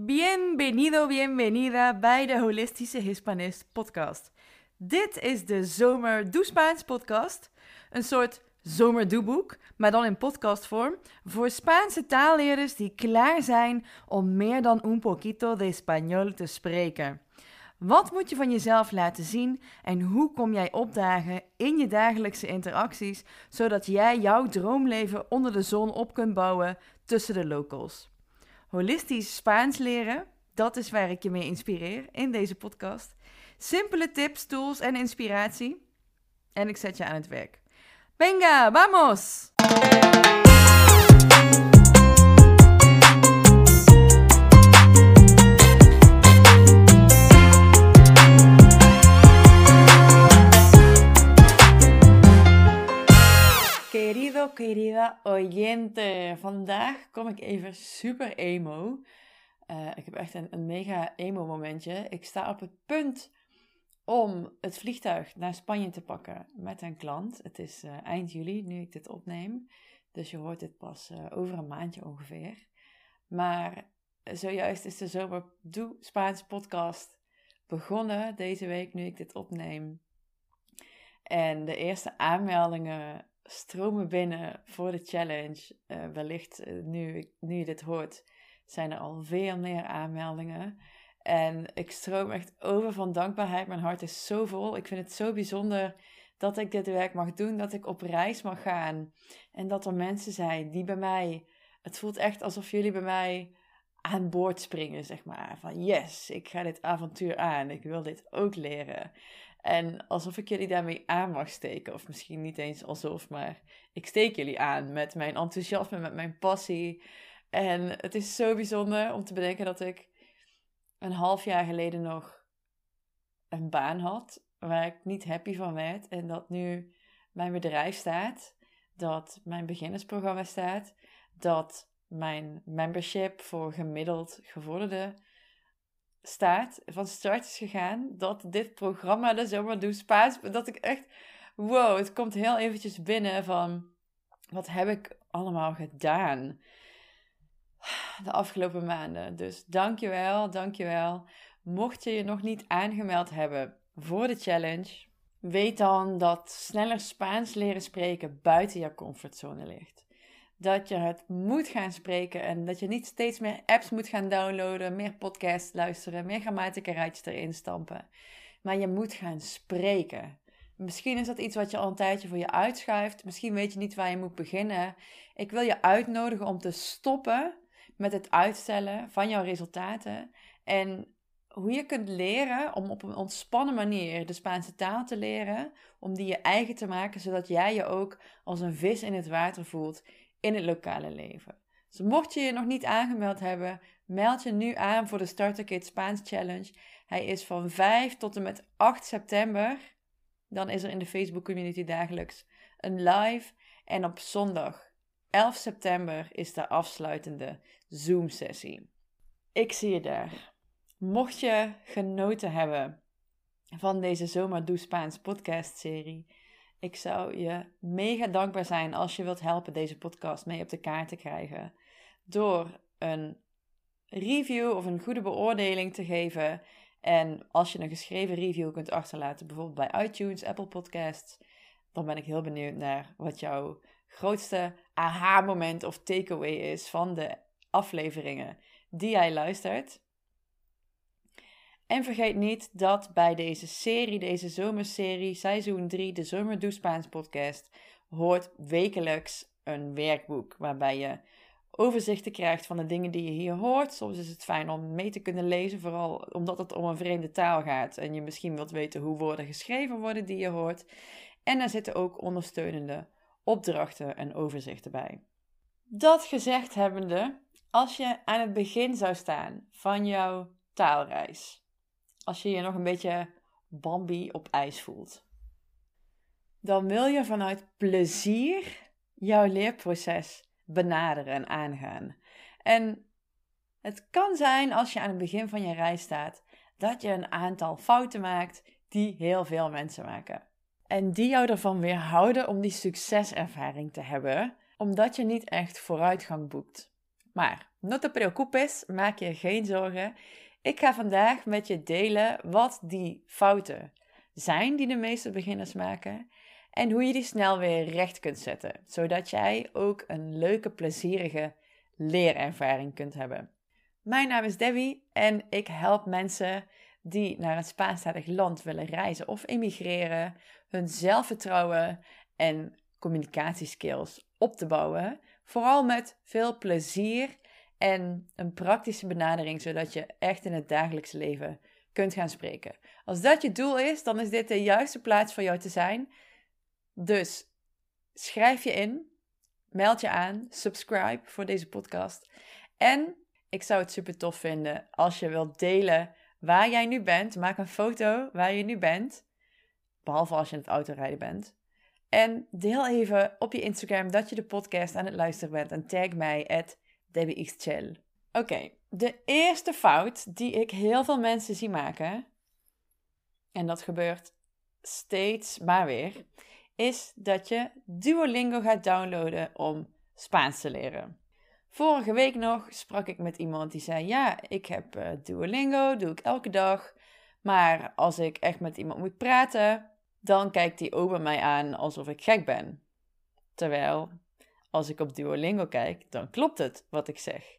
Bienvenido, bienvenida bij de Holistische Hispanist podcast. Dit is de Zomer Doe Spaans podcast. Een soort zomerdoeboek, maar dan in podcastvorm, voor Spaanse taalleerders die klaar zijn om meer dan un poquito de español te spreken. Wat moet je van jezelf laten zien en hoe kom jij opdagen in je dagelijkse interacties, zodat jij jouw droomleven onder de zon op kunt bouwen tussen de locals? Holistisch Spaans leren, dat is waar ik je mee inspireer in deze podcast. Simpele tips, tools en inspiratie. En ik zet je aan het werk. Venga, vamos! Querida oyente. Vandaag kom ik even super emo. Uh, ik heb echt een, mega emo momentje. Ik sta op het punt om het vliegtuig naar Spanje te pakken met een klant. Het is uh, eind juli nu ik dit opneem. Dus je hoort dit pas uh, over een maandje ongeveer. Maar zojuist is de Zomer Doe Spaans podcast begonnen deze week nu ik dit opneem. En de eerste aanmeldingen stromen binnen voor de challenge. Uh, wellicht nu, nu je dit hoort, zijn er al veel meer aanmeldingen. En ik stroom echt over van dankbaarheid. Mijn hart is zo vol. Ik vind het zo bijzonder dat ik dit werk mag doen, dat ik op reis mag gaan. En dat er mensen zijn die bij mij. Het voelt echt alsof jullie bij mij aan boord springen, zeg maar. Van yes, ik ga dit avontuur aan. Ik wil dit ook leren. En alsof ik jullie daarmee aan mag steken. Of misschien niet eens alsof, maar ik steek jullie aan met mijn enthousiasme, met mijn passie. En het is zo bijzonder om te bedenken dat ik een half jaar geleden nog een baan had waar ik niet happy van werd. En dat nu mijn bedrijf staat, dat mijn beginnersprogramma staat, dat mijn membership voor gemiddeld gevorderde staat, van start is gegaan, dat dit programma de Zomer Doe Spaans, dat ik echt, wow, het komt heel eventjes binnen van, wat heb ik allemaal gedaan? de afgelopen maanden. Dus dankjewel, dankjewel. Mocht je je nog niet aangemeld hebben voor de challenge, weet dan dat sneller Spaans leren spreken buiten je comfortzone ligt. Dat je het moet gaan spreken en dat je niet steeds meer apps moet gaan downloaden, meer podcasts luisteren, meer grammatica-rijtjes erin stampen. Maar je moet gaan spreken. Misschien is dat iets wat je al een tijdje voor je uitschuift. Misschien weet je niet waar je moet beginnen. Ik wil je uitnodigen om te stoppen met het uitstellen van jouw resultaten. En hoe je kunt leren om op een ontspannen manier de Spaanse taal te leren, om die je eigen te maken, zodat jij je ook als een vis in het water voelt in het lokale leven. Dus mocht je je nog niet aangemeld hebben, meld je nu aan voor de Starter Kit Spaans Challenge. Hij is van 5 tot en met 8 september. Dan is er in de Facebook community dagelijks een live. En op zondag 11 september is de afsluitende Zoom-sessie. Ik zie je daar. Mocht je genoten hebben van deze Zomaar Doe Spaans podcast-serie, ik zou je mega dankbaar zijn als je wilt helpen deze podcast mee op de kaart te krijgen. Door een review of een goede beoordeling te geven. En als je een geschreven review kunt achterlaten, bijvoorbeeld bij iTunes, Apple Podcasts, dan ben ik heel benieuwd naar wat jouw grootste aha-moment of takeaway is van de afleveringen die jij luistert. En vergeet niet dat bij deze serie, deze zomerserie, seizoen 3, de Zomer Spaans podcast, hoort wekelijks een werkboek waarbij je overzichten krijgt van de dingen die je hier hoort. Soms is het fijn om mee te kunnen lezen, vooral omdat het om een vreemde taal gaat en je misschien wilt weten hoe woorden geschreven worden die je hoort. En er zitten ook ondersteunende opdrachten en overzichten bij. Dat gezegd hebbende, als je aan het begin zou staan van jouw taalreis, als je je nog een beetje Bambi op ijs voelt, dan wil je vanuit plezier jouw leerproces benaderen en aangaan. En het kan zijn als je aan het begin van je reis staat dat je een aantal fouten maakt die heel veel mensen maken. En die jou ervan weerhouden om die succeservaring te hebben, omdat je niet echt vooruitgang boekt. Maar, no te preocupes, maak je geen zorgen. Ik ga vandaag met je delen wat die fouten zijn die de meeste beginners maken en hoe je die snel weer recht kunt zetten, zodat jij ook een leuke, plezierige leerervaring kunt hebben. Mijn naam is Debbie en ik help mensen die naar een Spaanstalig land willen reizen of emigreren, hun zelfvertrouwen en communicatieskills op te bouwen. Vooral met veel plezier en een praktische benadering, zodat je echt in het dagelijks leven kunt gaan spreken. Als dat je doel is, dan is dit de juiste plaats voor jou te zijn. Dus schrijf je in, meld je aan, subscribe voor deze podcast. En ik zou het super tof vinden als je wilt delen waar jij nu bent. Maak een foto waar je nu bent. Behalve als je in het autorijden bent. En deel even op je Instagram dat je de podcast aan het luisteren bent. En tag mij DebbieXChill. Oké, de eerste fout die ik heel veel mensen zie maken. En dat gebeurt steeds maar weer. Is dat je Duolingo gaat downloaden om Spaans te leren. Vorige week nog sprak ik met iemand die zei: Ja, ik heb uh, Duolingo, doe ik elke dag. Maar als ik echt met iemand moet praten, dan kijkt die ober mij aan alsof ik gek ben. Terwijl, als ik op Duolingo kijk, dan klopt het wat ik zeg.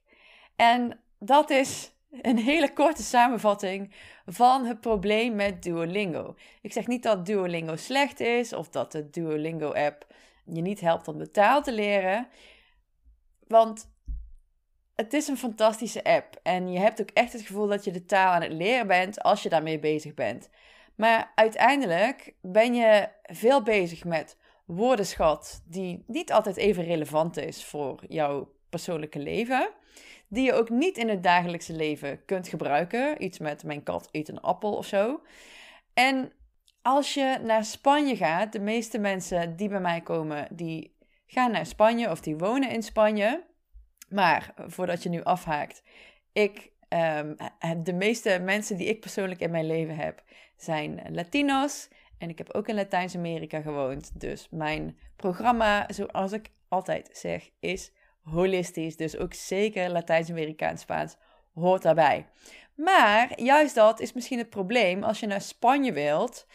En dat is een hele korte samenvatting van het probleem met Duolingo. Ik zeg niet dat Duolingo slecht is of dat de Duolingo-app je niet helpt om de taal te leren. Want het is een fantastische app. En je hebt ook echt het gevoel dat je de taal aan het leren bent als je daarmee bezig bent. Maar uiteindelijk ben je veel bezig met woordenschat die niet altijd even relevant is voor jouw persoonlijke leven. Die je ook niet in het dagelijkse leven kunt gebruiken. Iets met mijn kat eet een appel of zo. En als je naar Spanje gaat, de meeste mensen die bij mij komen, die gaan naar Spanje of die wonen in Spanje. Maar voordat je nu afhaakt, ik, um, de meeste mensen die ik persoonlijk in mijn leven heb, zijn Latino's. En ik heb ook in Latijns-Amerika gewoond. Dus mijn programma, zoals ik altijd zeg, is holistisch. Dus ook zeker Latijns-Amerikaans Spaans hoort daarbij. Maar juist dat is misschien het probleem als je naar Spanje wilt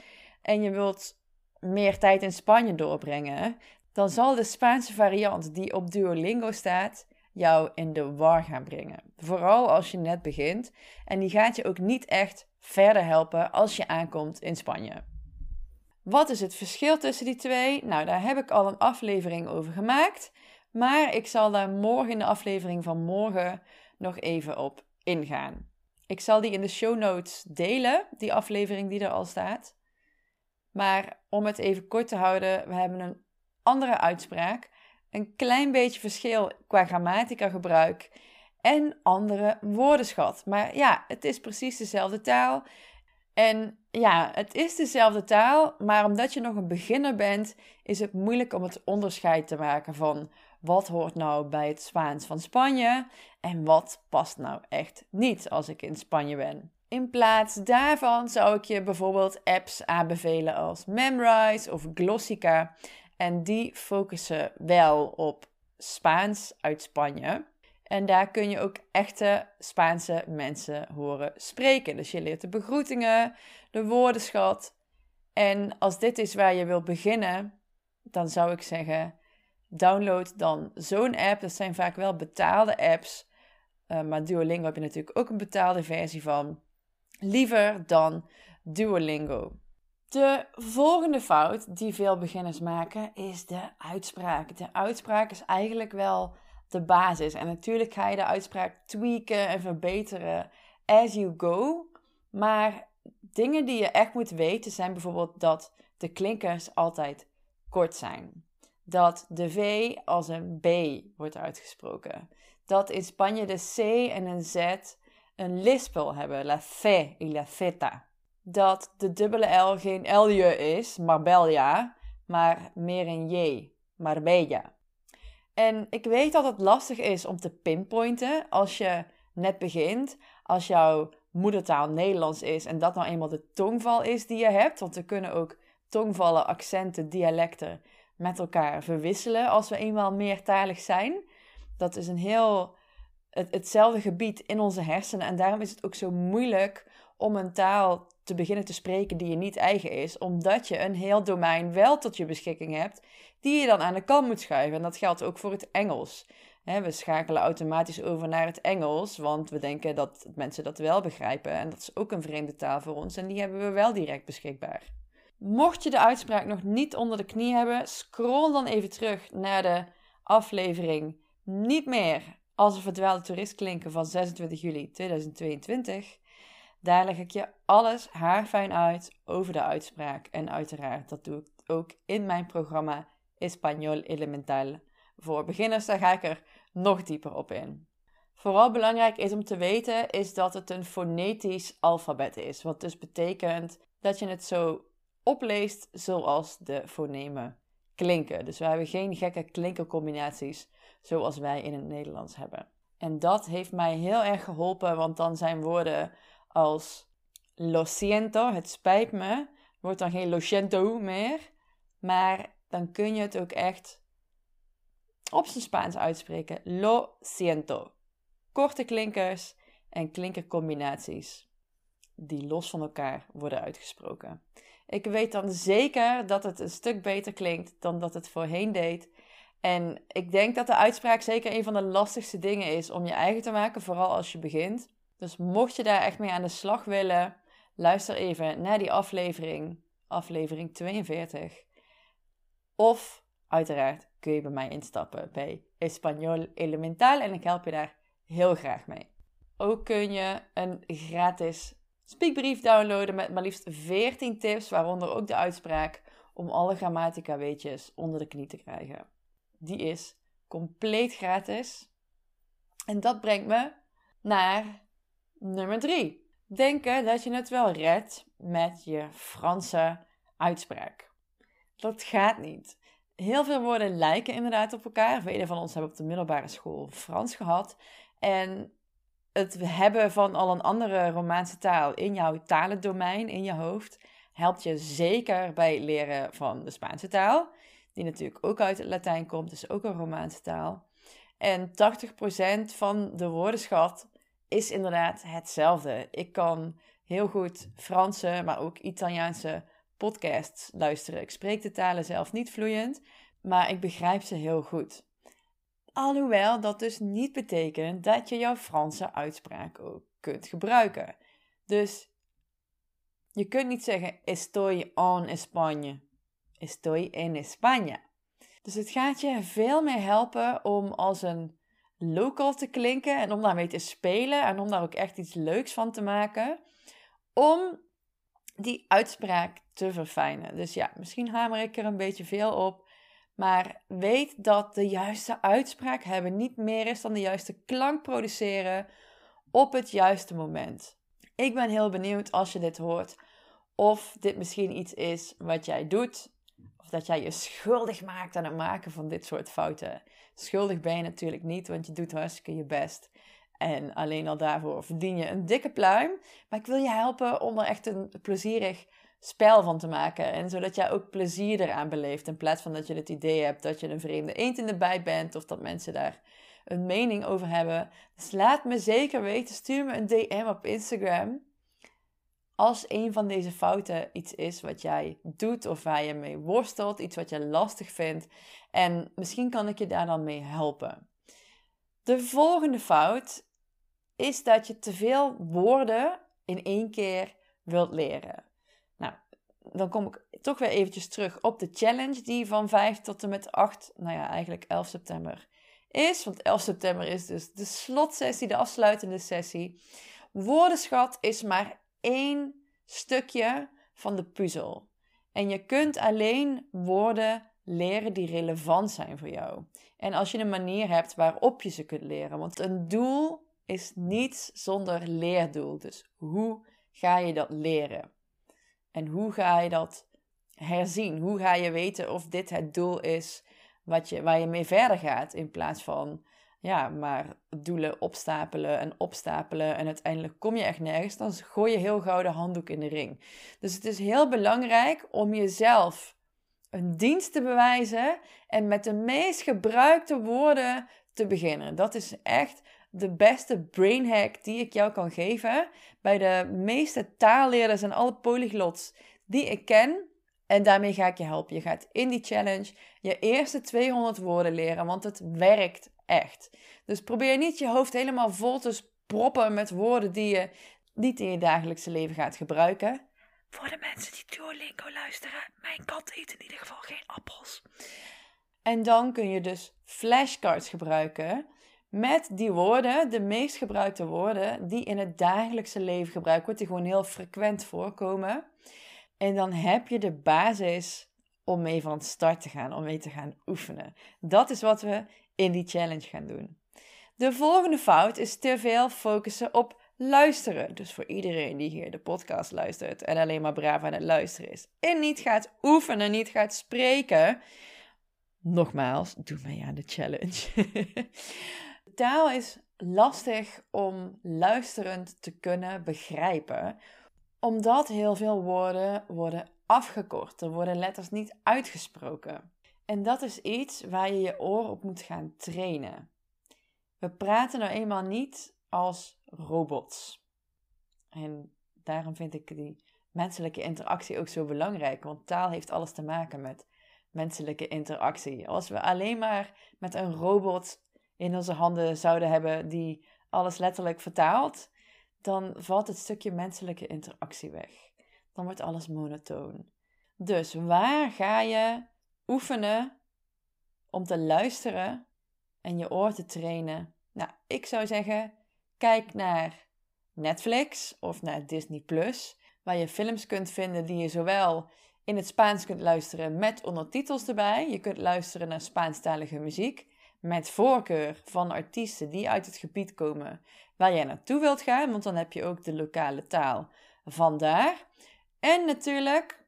en je wilt meer tijd in Spanje doorbrengen, dan zal de Spaanse variant die op Duolingo staat jou in de war gaan brengen. Vooral als je net begint. En die gaat je ook niet echt verder helpen als je aankomt in Spanje. Wat is het verschil tussen die twee? Nou, daar heb ik al een aflevering over gemaakt. Maar ik zal daar morgen in de aflevering van morgen nog even op ingaan. Ik zal die in de show notes delen, die aflevering die er al staat. Maar om het even kort te houden, we hebben een andere uitspraak een klein beetje verschil qua grammatica gebruik en andere woordenschat. Maar ja, het is precies dezelfde taal. En ja, het is dezelfde taal, maar omdat je nog een beginner bent, is het moeilijk om het onderscheid te maken van wat hoort nou bij het Spaans van Spanje en wat past nou echt niet als ik in Spanje ben. In plaats daarvan zou ik je bijvoorbeeld apps aanbevelen als Memrise of Glossica. En die focussen wel op Spaans uit Spanje. En daar kun je ook echte Spaanse mensen horen spreken. Dus je leert de begroetingen, de woordenschat. En als dit is waar je wilt beginnen, dan zou ik zeggen: download dan zo'n app. Dat zijn vaak wel betaalde apps. Uh, maar Duolingo heb je natuurlijk ook een betaalde versie van. Liever dan Duolingo. De volgende fout die veel beginners maken is de uitspraak. De uitspraak is eigenlijk wel de basis. En natuurlijk ga je de uitspraak tweaken en verbeteren as you go. Maar dingen die je echt moet weten zijn bijvoorbeeld dat de klinkers altijd kort zijn. Dat de V als een B wordt uitgesproken. Dat in Spanje de C en een Z een lispel hebben. La C y la Z dat de dubbele L geen L'je is, Marbella, maar meer een J, Marbella. En ik weet dat het lastig is om te pinpointen als je net begint, als jouw moedertaal Nederlands is en dat nou eenmaal de tongval is die je hebt, want we kunnen ook tongvallen, accenten, dialecten met elkaar verwisselen als we eenmaal meertalig zijn. Dat is een heel het, hetzelfde gebied in onze hersenen. En daarom is het ook zo moeilijk om een taal te beginnen te spreken die je niet eigen is, omdat je een heel domein wel tot je beschikking hebt, die je dan aan de kant moet schuiven. En dat geldt ook voor het Engels. we schakelen automatisch over naar het Engels, want we denken dat mensen dat wel begrijpen. En dat is ook een vreemde taal voor ons en die hebben we wel direct beschikbaar. Mocht je de uitspraak nog niet onder de knie hebben, scroll dan even terug naar de aflevering Niet meer als een verdwaalde toerist klinken van 26 juli 2022. Daar leg ik je alles haarfijn uit over de uitspraak. En uiteraard, dat doe ik ook in mijn programma Español Elemental. Voor beginners, daar ga ik er nog dieper op in. Vooral belangrijk is om te weten, is dat het een fonetisch alfabet is. Wat dus betekent dat je het zo opleest zoals de fonemen klinken. Dus we hebben geen gekke klinkercombinaties zoals wij in het Nederlands hebben. En dat heeft mij heel erg geholpen, want dan zijn woorden als lo siento, het spijt me, wordt dan geen lo siento meer, maar dan kun je het ook echt op zijn Spaans uitspreken. Lo siento. Korte klinkers en klinkercombinaties die los van elkaar worden uitgesproken. Ik weet dan zeker dat het een stuk beter klinkt dan dat het voorheen deed. En ik denk dat de uitspraak zeker een van de lastigste dingen is om je eigen te maken, vooral als je begint. Dus mocht je daar echt mee aan de slag willen, luister even naar die aflevering, aflevering 42. Of uiteraard kun je bij mij instappen bij Español Elemental en ik help je daar heel graag mee. Ook kun je een gratis speakbrief downloaden met maar liefst 14 tips, waaronder ook de uitspraak om alle grammatica weetjes onder de knie te krijgen. Die is compleet gratis. En dat brengt me naar nummer 3. Denken dat je het wel redt met je Franse uitspraak. Dat gaat niet. Heel veel woorden lijken inderdaad op elkaar. Velen van ons hebben op de middelbare school Frans gehad. En het hebben van al een andere Romaanse taal in jouw talendomein, in je hoofd, helpt je zeker bij het leren van de Spaanse taal. Die natuurlijk ook uit het Latijn komt, dus ook een Romaanse taal. En 80% van de woordenschat is inderdaad hetzelfde. Ik kan heel goed Franse, maar ook Italiaanse podcasts luisteren. Ik spreek de talen zelf niet vloeiend, maar ik begrijp ze heel goed. Alhoewel dat dus niet betekent dat je jouw Franse uitspraak ook kunt gebruiken. Dus je kunt niet zeggen estoy en España. Estoy en España. Dus het gaat je veel meer helpen om als een local te klinken en om daarmee te spelen en om daar ook echt iets leuks van te maken. Om die uitspraak te verfijnen. Dus ja, misschien hamer ik er een beetje veel op. Maar weet dat de juiste uitspraak hebben niet meer is dan de juiste klank produceren op het juiste moment. Ik ben heel benieuwd als je dit hoort of dit misschien iets is wat jij doet of dat jij je schuldig maakt aan het maken van dit soort fouten. Schuldig ben je natuurlijk niet, want je doet hartstikke je best. En alleen al daarvoor verdien je een dikke pluim. Maar ik wil je helpen om er echt een plezierig spel van te maken. En zodat jij ook plezier eraan beleeft. In plaats van dat je het idee hebt dat je een vreemde eend in de bijt bent. Of dat mensen daar een mening over hebben. Dus laat me zeker weten. Stuur me een DM op Instagram. Als een van deze fouten iets is wat jij doet of waar je mee worstelt. Iets wat je lastig vindt. En misschien kan ik je daar dan mee helpen. De volgende fout is dat je te veel woorden in één keer wilt leren dan kom ik toch weer eventjes terug op de challenge die van 5 tot en met 8, nou ja, eigenlijk 11 september is. Want 11 september is dus de slotsessie, de afsluitende sessie. Woordenschat is maar één stukje van de puzzel. En je kunt alleen woorden leren die relevant zijn voor jou. En als je een manier hebt waarop je ze kunt leren. Want een doel is niets zonder leerdoel. Dus hoe ga je dat leren? En hoe ga je dat herzien? Hoe ga je weten of dit het doel is wat je, waar je mee verder gaat? In plaats van ja, maar doelen opstapelen en opstapelen en uiteindelijk kom je echt nergens. Dan gooi je heel gauw de handdoek in de ring. Dus het is heel belangrijk om jezelf een dienst te bewijzen en met de meest gebruikte woorden te beginnen. Dat is echt de beste brain hack die ik jou kan geven. Bij de meeste taalleerders en alle polyglots die ik ken. En daarmee ga ik je helpen. Je gaat in die challenge je eerste 200 woorden leren, want het werkt echt. Dus probeer niet je hoofd helemaal vol te proppen met woorden die je niet in je dagelijkse leven gaat gebruiken. Voor de mensen die Duolingo luisteren, mijn kat eet in ieder geval geen appels. En dan kun je dus flashcards gebruiken met die woorden, de meest gebruikte woorden die in het dagelijkse leven gebruikt worden, die gewoon heel frequent voorkomen. En dan heb je de basis om mee van start te gaan, om mee te gaan oefenen. Dat is wat we in die challenge gaan doen. De volgende fout is te veel focussen op luisteren. Dus voor iedereen die hier de podcast luistert en alleen maar braaf aan het luisteren is. En niet gaat oefenen, niet gaat spreken. Nogmaals, doe mij aan de challenge. Taal is lastig om luisterend te kunnen begrijpen, omdat heel veel woorden worden afgekort. Er worden letters niet uitgesproken. En dat is iets waar je je oor op moet gaan trainen. We praten nou eenmaal niet als robots. En daarom vind ik die menselijke interactie ook zo belangrijk, want taal heeft alles te maken met menselijke interactie. Als we alleen maar met een robot in onze handen zouden hebben die alles letterlijk vertaalt, dan valt het stukje menselijke interactie weg. Dan wordt alles monotoon. Dus waar ga je oefenen om te luisteren en je oor te trainen? Nou, ik zou zeggen, kijk naar Netflix of naar Disney Plus, waar je films kunt vinden die je zowel in het Spaans kunt luisteren met ondertitels erbij. Je kunt luisteren naar Spaanstalige muziek met voorkeur van artiesten die uit het gebied komen waar jij naartoe wilt gaan, want dan heb je ook de lokale taal vandaar. En natuurlijk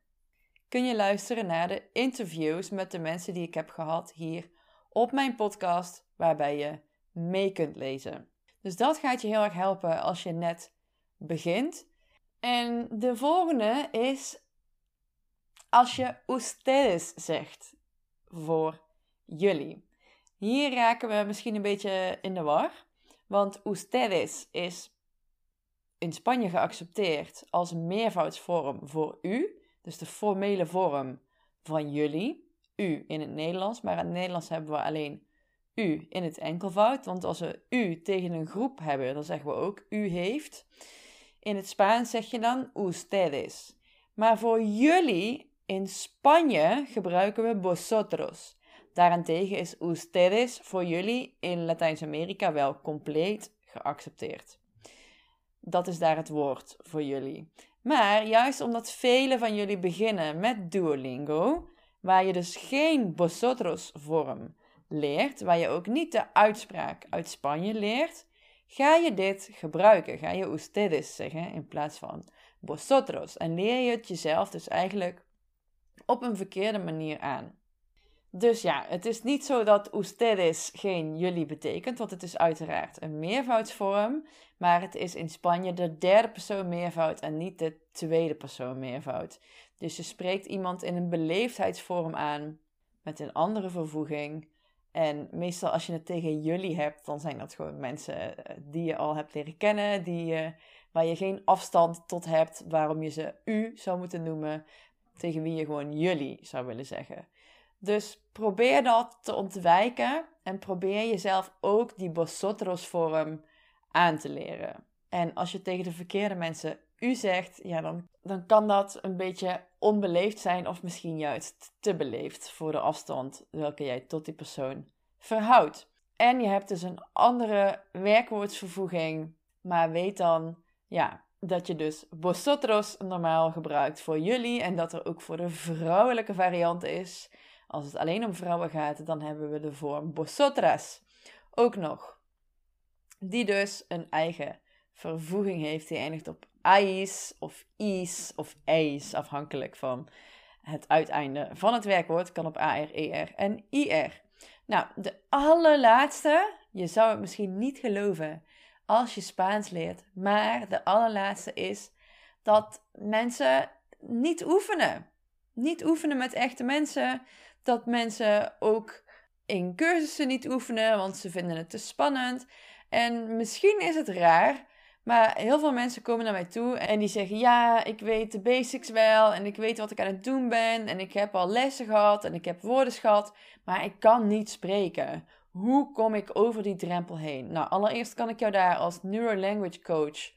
kun je luisteren naar de interviews met de mensen die ik heb gehad hier op mijn podcast, waarbij je mee kunt lezen. Dus dat gaat je heel erg helpen als je net begint. En de volgende is als je ustedes zegt voor jullie. Hier raken we misschien een beetje in de war, want ustedes is in Spanje geaccepteerd als meervoudsvorm voor u, dus de formele vorm van jullie, u in het Nederlands, maar in het Nederlands hebben we alleen u in het enkelvoud, want als we u tegen een groep hebben, dan zeggen we ook u heeft. In het Spaans zeg je dan ustedes. Maar voor jullie in Spanje gebruiken we vosotros. Daarentegen is ustedes voor jullie in Latijns-Amerika wel compleet geaccepteerd. Dat is daar het woord voor jullie. Maar juist omdat velen van jullie beginnen met Duolingo, waar je dus geen vosotros vorm leert, waar je ook niet de uitspraak uit Spanje leert, ga je dit gebruiken. Ga je ustedes zeggen in plaats van vosotros. En leer je het jezelf dus eigenlijk op een verkeerde manier aan. Dus ja, het is niet zo dat ustedes geen jullie betekent, want het is uiteraard een meervoudsvorm, maar het is in Spanje de derde persoon meervoud en niet de tweede persoon meervoud. Dus je spreekt iemand in een beleefdheidsvorm aan met een andere vervoeging. En meestal als je het tegen jullie hebt, dan zijn dat gewoon mensen eh, die je al hebt leren kennen, die, uh, waar je geen afstand tot hebt, waarom je ze u zou moeten noemen, tegen wie je gewoon jullie zou willen zeggen. Dus probeer dat te ontwijken en probeer jezelf ook die vosotros vorm aan te leren. En als je tegen de verkeerde mensen u zegt, ja, dan, dan kan dat een beetje onbeleefd zijn of misschien juist te beleefd voor de afstand welke jij tot die persoon verhoudt. En je hebt dus een andere werkwoordsvervoeging, maar weet dan, ja, dat je dus vosotros normaal gebruikt voor jullie en dat er ook voor de vrouwelijke variant is. Als het alleen om vrouwen gaat, dan hebben we de vorm vosotras ook nog. Die dus een eigen vervoeging heeft die eindigt op ais of is of eis, afhankelijk van het uiteinde van het werkwoord. Kan op AR, ER en IR. Nou, de allerlaatste, je zou het misschien niet geloven als je Spaans leert, maar de allerlaatste is dat mensen niet oefenen. Niet oefenen met echte mensen. Dat mensen ook in cursussen niet oefenen, want ze vinden het te spannend. En misschien is het raar, maar heel veel mensen komen naar mij toe en die zeggen: Ja, ik weet de basics wel en ik weet wat ik aan het doen ben en ik heb al lessen gehad en ik heb woorden gehad, maar ik kan niet spreken. Hoe kom ik over die drempel heen? Nou, allereerst kan ik jou daar als Neurolanguage Coach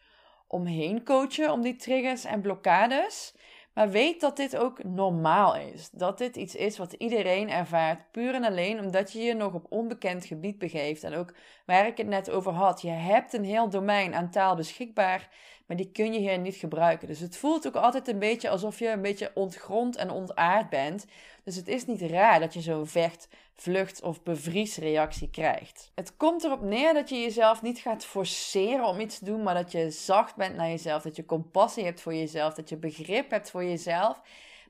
omheen coachen, om die triggers en blokkades. Maar weet dat dit ook normaal is. Dat dit iets is wat iedereen ervaart, puur en alleen omdat je je nog op onbekend gebied begeeft. En ook waar ik het net over had, je hebt een heel domein aan taal beschikbaar, maar die kun je hier niet gebruiken. Dus het voelt ook altijd een beetje alsof je een beetje ontgrond en ontaard bent. Dus het is niet raar dat je zo'n vecht, vlucht of bevriesreactie krijgt. Het komt erop neer dat je jezelf niet gaat forceren om iets te doen, maar dat je zacht bent naar jezelf, dat je compassie hebt voor jezelf, dat je begrip hebt voor jezelf.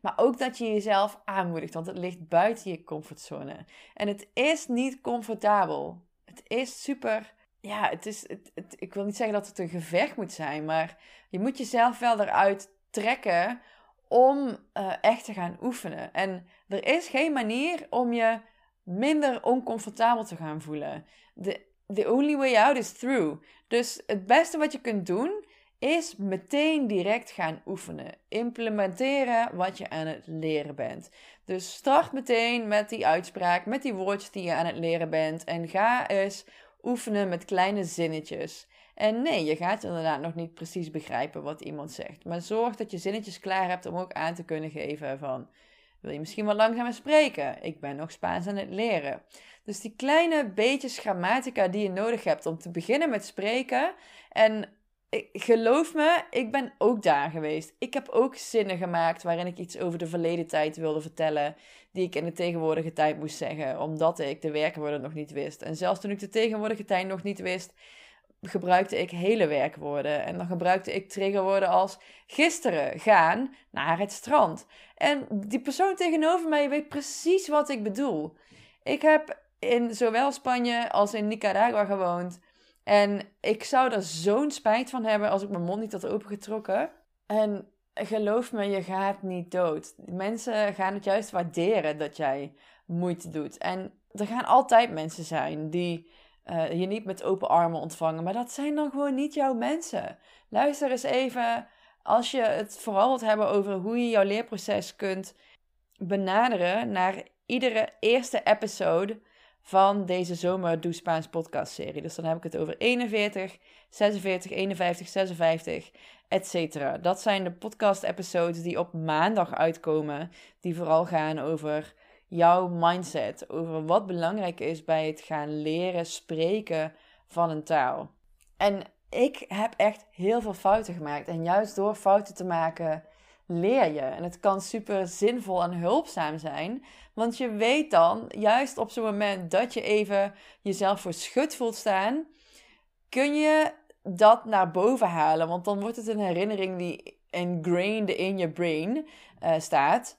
Maar ook dat je jezelf aanmoedigt, want het ligt buiten je comfortzone. En het is niet comfortabel. Het is super. Ja, het is. Het, ik wil niet zeggen dat het een gevecht moet zijn, maar je moet jezelf wel eruit trekken om uh, echt te gaan oefenen. En er is geen manier om je minder oncomfortabel te gaan voelen. The, the only way out is through. Dus het beste wat je kunt doen is meteen direct gaan oefenen. Implementeren wat je aan het leren bent. Dus start meteen met die uitspraak, met die woordjes die je aan het leren bent. En ga eens oefenen met kleine zinnetjes. En nee, je gaat inderdaad nog niet precies begrijpen wat iemand zegt. Maar zorg dat je zinnetjes klaar hebt om ook aan te kunnen geven van... Wil je misschien wat langzamer spreken? Ik ben nog Spaans aan het leren. Dus die kleine beetjes grammatica die je nodig hebt om te beginnen met spreken. En geloof me, ik ben ook daar geweest. Ik heb ook zinnen gemaakt waarin ik iets over de verleden tijd wilde vertellen. Die ik in de tegenwoordige tijd moest zeggen, omdat ik de werkwoorden nog niet wist. En zelfs toen ik de tegenwoordige tijd nog niet wist, gebruikte ik hele werkwoorden. En dan gebruikte ik triggerwoorden als gisteren gaan naar het strand. En die persoon tegenover mij weet precies wat ik bedoel. Ik heb in zowel Spanje als in Nicaragua gewoond. En ik zou er zo'n spijt van hebben als ik mijn mond niet had opengetrokken. En geloof me, je gaat niet dood. Mensen gaan het juist waarderen dat jij moeite doet. En er gaan altijd mensen zijn die uh, je niet met open armen ontvangen. Maar dat zijn dan gewoon niet jouw mensen. Luister eens even, als je het vooral wilt hebben over hoe je jouw leerproces kunt benaderen naar iedere eerste episode van deze Zomer Doe Spaans podcast serie. Dus dan heb ik het over 41, 46, 51, 56, etc. Dat zijn de podcast episodes die op maandag uitkomen, die vooral gaan over jouw mindset, over wat belangrijk is bij het gaan leren spreken van een taal. En ik heb echt heel veel fouten gemaakt. En juist door fouten te maken, leer je. En het kan super zinvol en hulpzaam zijn. Want je weet dan, juist op zo'n moment dat je even jezelf voor schut voelt staan, kun je dat naar boven halen. Want dan wordt het een herinnering die ingrained in je brain uh, staat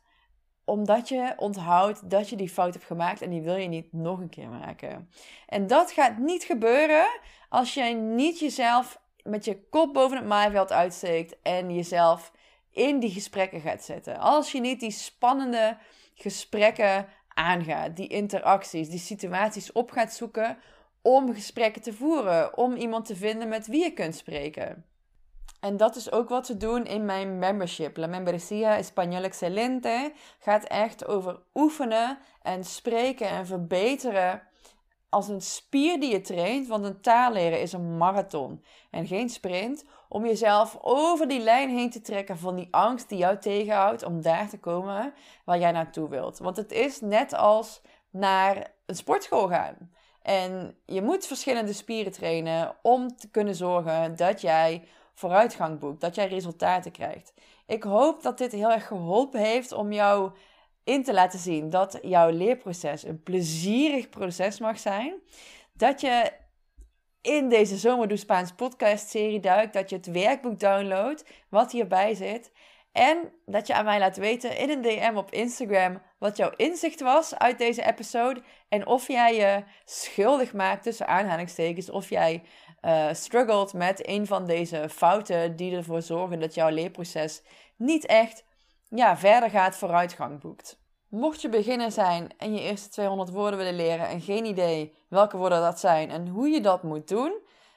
omdat je onthoudt dat je die fout hebt gemaakt en die wil je niet nog een keer maken. En dat gaat niet gebeuren als jij niet jezelf met je kop boven het maaiveld uitsteekt en jezelf in die gesprekken gaat zetten. Als je niet die spannende gesprekken aangaat, die interacties, die situaties op gaat zoeken om gesprekken te voeren, om iemand te vinden met wie je kunt spreken. En dat is ook wat we doen in mijn membership. La Membresía Español Excelente gaat echt over oefenen en spreken en verbeteren als een spier die je traint. Want een taal leren is een marathon en geen sprint. Om jezelf over die lijn heen te trekken van die angst die jou tegenhoudt om daar te komen waar jij naartoe wilt. Want het is net als naar een sportschool gaan. En je moet verschillende spieren trainen om te kunnen zorgen dat jij vooruitgang boekt, dat jij resultaten krijgt. Ik hoop dat dit heel erg geholpen heeft om jou in te laten zien dat jouw leerproces een plezierig proces mag zijn. Dat je in deze Zomerdoe Spaans podcast serie duikt, dat je het werkboek downloadt wat hierbij zit. En dat je aan mij laat weten in een DM op Instagram wat jouw inzicht was uit deze episode. En of jij je schuldig maakt tussen aanhalingstekens. Of jij uh, struggelt met een van deze fouten die ervoor zorgen dat jouw leerproces niet echt ja, verder gaat, vooruitgang boekt. Mocht je beginner zijn en je eerste 200 woorden willen leren en geen idee welke woorden dat zijn en hoe je dat moet doen,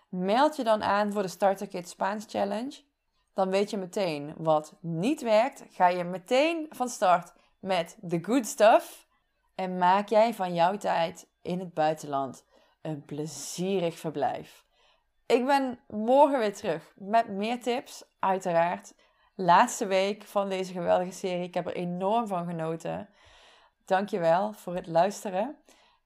meld je dan aan voor de Starter Kit Spaans Challenge. Dan weet je meteen wat niet werkt. Ga je meteen van start met the good stuff. En maak jij van jouw tijd in het buitenland een plezierig verblijf. Ik ben morgen weer terug met meer tips, uiteraard. Laatste week van deze geweldige serie. Ik heb er enorm van genoten. Dankjewel voor het luisteren.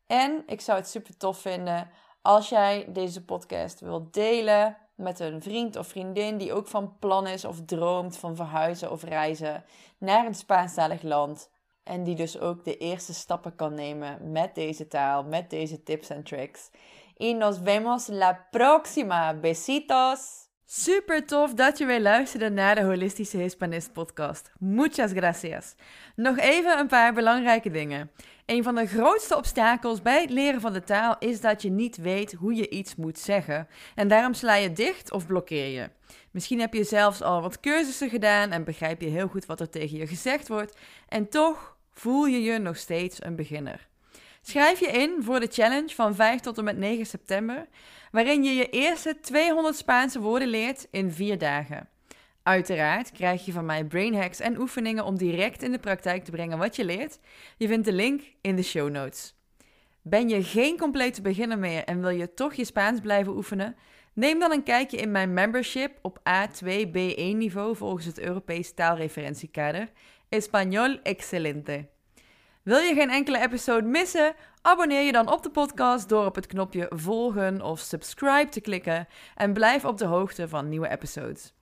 En ik zou het super tof vinden als jij deze podcast wilt delen met een vriend of vriendin die ook van plan is of droomt van verhuizen of reizen naar een Spaanstalig land. En die dus ook de eerste stappen kan nemen met deze taal, met deze tips en tricks. Y nos vemos la próxima. Besitos! Super tof dat je weer luisterde naar de Holistische Hispanist podcast. Muchas gracias. Nog even een paar belangrijke dingen. Een van de grootste obstakels bij het leren van de taal is dat je niet weet hoe je iets moet zeggen. En daarom sla je dicht of blokkeer je. Misschien heb je zelfs al wat cursussen gedaan en begrijp je heel goed wat er tegen je gezegd wordt. En toch voel je je nog steeds een beginner. Schrijf je in voor de challenge van 5 tot en met 9 september, waarin je je eerste 200 Spaanse woorden leert in 4 dagen. Uiteraard krijg je van mij brain hacks en oefeningen om direct in de praktijk te brengen wat je leert. Je vindt de link in de show notes. Ben je geen complete beginner meer en wil je toch je Spaans blijven oefenen? Neem dan een kijkje in mijn membership op A2-B1 niveau volgens het Europees taalreferentiekader. Español excelente. Wil je geen enkele episode missen? Abonneer je dan op de podcast door op het knopje volgen of subscribe te klikken en blijf op de hoogte van nieuwe episodes.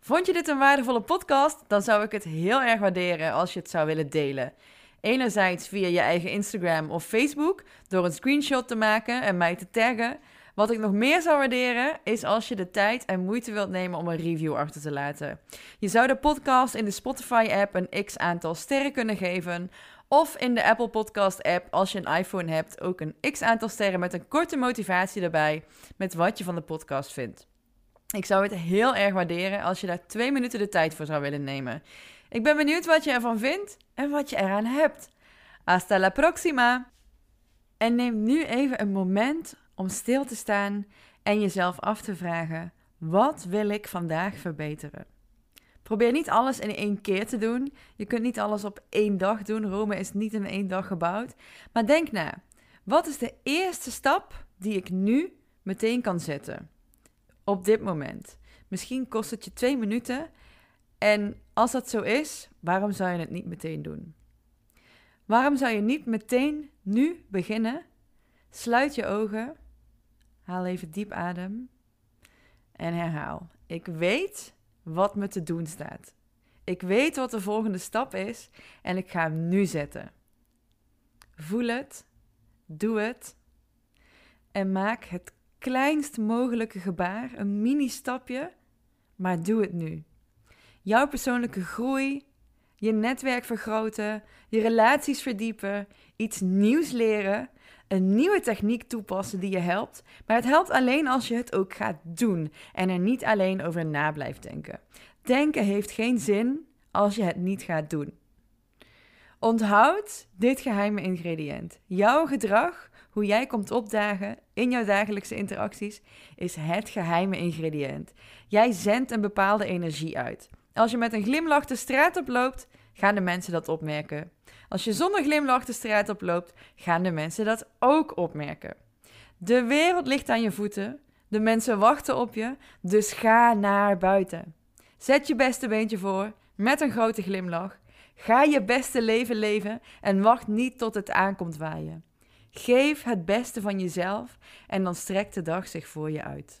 Vond je dit een waardevolle podcast? Dan zou ik het heel erg waarderen als je het zou willen delen. Enerzijds via je eigen Instagram of Facebook door een screenshot te maken en mij te taggen. Wat ik nog meer zou waarderen is als je de tijd en moeite wilt nemen om een review achter te laten. Je zou de podcast in de Spotify-app een x aantal sterren kunnen geven of in de Apple Podcast app, als je een iPhone hebt, ook een x aantal sterren met een korte motivatie erbij met wat je van de podcast vindt. Ik zou het heel erg waarderen als je daar twee minuten de tijd voor zou willen nemen. Ik ben benieuwd wat je ervan vindt en wat je eraan hebt. Hasta la próxima! En neem nu even een moment om stil te staan en jezelf af te vragen: wat wil ik vandaag verbeteren? Probeer niet alles in één keer te doen. Je kunt niet alles op één dag doen. Rome is niet in één dag gebouwd. Maar denk na. Wat is de eerste stap die ik nu meteen kan zetten? Op dit moment. Misschien kost het je twee minuten. En als dat zo is, waarom zou je het niet meteen doen? Waarom zou je niet meteen nu beginnen? Sluit je ogen. Haal even diep adem. En herhaal. Ik weet wat me te doen staat. Ik weet wat de volgende stap is en ik ga hem nu zetten. Voel het, doe het en maak het kleinst mogelijke gebaar, een mini-stapje, maar doe het nu. Jouw persoonlijke groei, je netwerk vergroten, je relaties verdiepen, iets nieuws leren, een nieuwe techniek toepassen die je helpt. Maar het helpt alleen als je het ook gaat doen en er niet alleen over na blijft denken. Denken heeft geen zin als je het niet gaat doen. Onthoud dit geheime ingrediënt. Jouw gedrag, hoe jij komt opdagen in jouw dagelijkse interacties, is het geheime ingrediënt. Jij zendt een bepaalde energie uit. Als je met een glimlach de straat oploopt, gaan de mensen dat opmerken. Als je zonder glimlach de straat oploopt, gaan de mensen dat ook opmerken. De wereld ligt aan je voeten, de mensen wachten op je, dus ga naar buiten. Zet je beste beentje voor met een grote glimlach. Ga je beste leven leven en wacht niet tot het aankomt waaien. Geef het beste van jezelf en dan strekt de dag zich voor je uit.